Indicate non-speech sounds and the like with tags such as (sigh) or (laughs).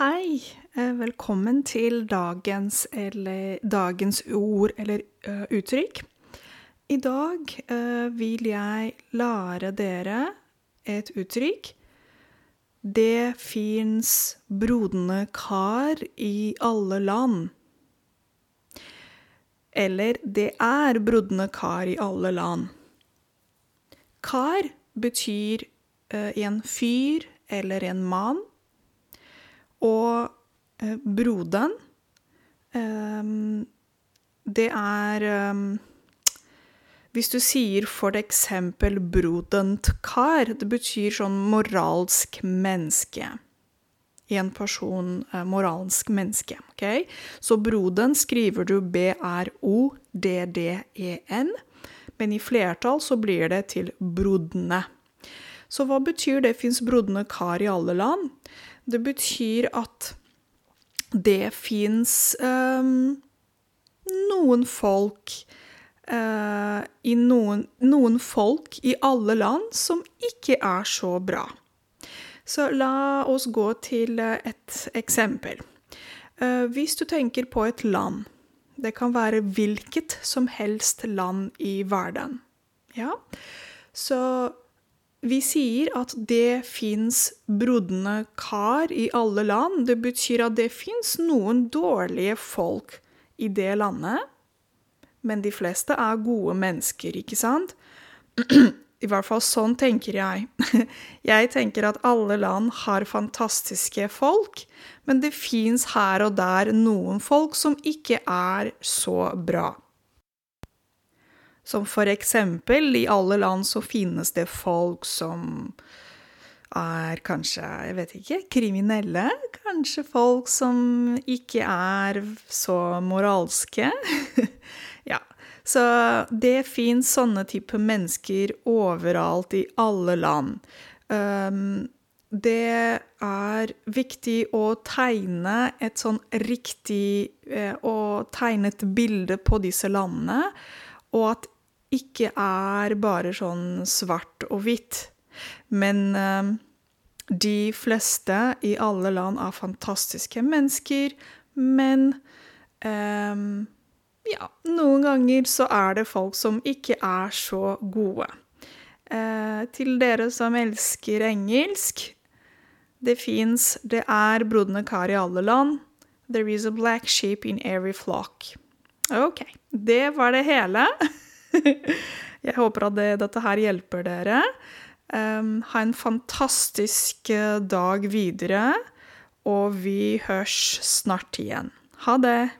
Hei, eh, velkommen til dagens, eller, dagens ord eller uh, uttrykk. I dag uh, vil jeg lære dere et uttrykk. Det fins brodne kar i alle land. Eller det er brodne kar i alle land. Kar betyr uh, en fyr eller en mann. Og eh, broderen eh, Det er eh, Hvis du sier for eksempel 'brodent kar', det betyr sånn moralsk menneske. En person, eh, moralsk menneske. ok? Så broden skriver du B-r-o-d-d-e-n, men i flertall så blir det til brodne. Så hva betyr det fins brodne kar i alle land? Det betyr at det fins um, noen folk uh, i noen, noen folk i alle land som ikke er så bra. Så la oss gå til et eksempel. Uh, hvis du tenker på et land Det kan være hvilket som helst land i verden. Ja? Så vi sier at det fins brodne kar i alle land. Det betyr at det fins noen dårlige folk i det landet, men de fleste er gode mennesker, ikke sant? (clears throat) I hvert fall sånn tenker jeg. (laughs) Jeg tenker at alle land har fantastiske folk, men det fins her og der noen folk som ikke er så bra. Som for eksempel, i alle land så finnes det folk som er kanskje, jeg vet ikke, kriminelle. Kanskje folk som ikke er så moralske. (laughs) ja. Så det fins sånne type mennesker overalt i alle land. Um, det er viktig å tegne et sånn riktig eh, Å tegne et bilde på disse landene, og at ikke er bare sånn svart og hvitt. Men eh, de fleste i alle land er fantastiske mennesker, men eh, ja, noen ganger så er det folk som ikke er så gode. Eh, til dere som elsker engelsk Det fins Det er brodne kar i alle land. There is a black sheep in every flock. OK. Det var det hele. (laughs) Jeg håper at det, dette her hjelper dere. Um, ha en fantastisk eh, dag videre, og vi høres snart igjen. Ha det!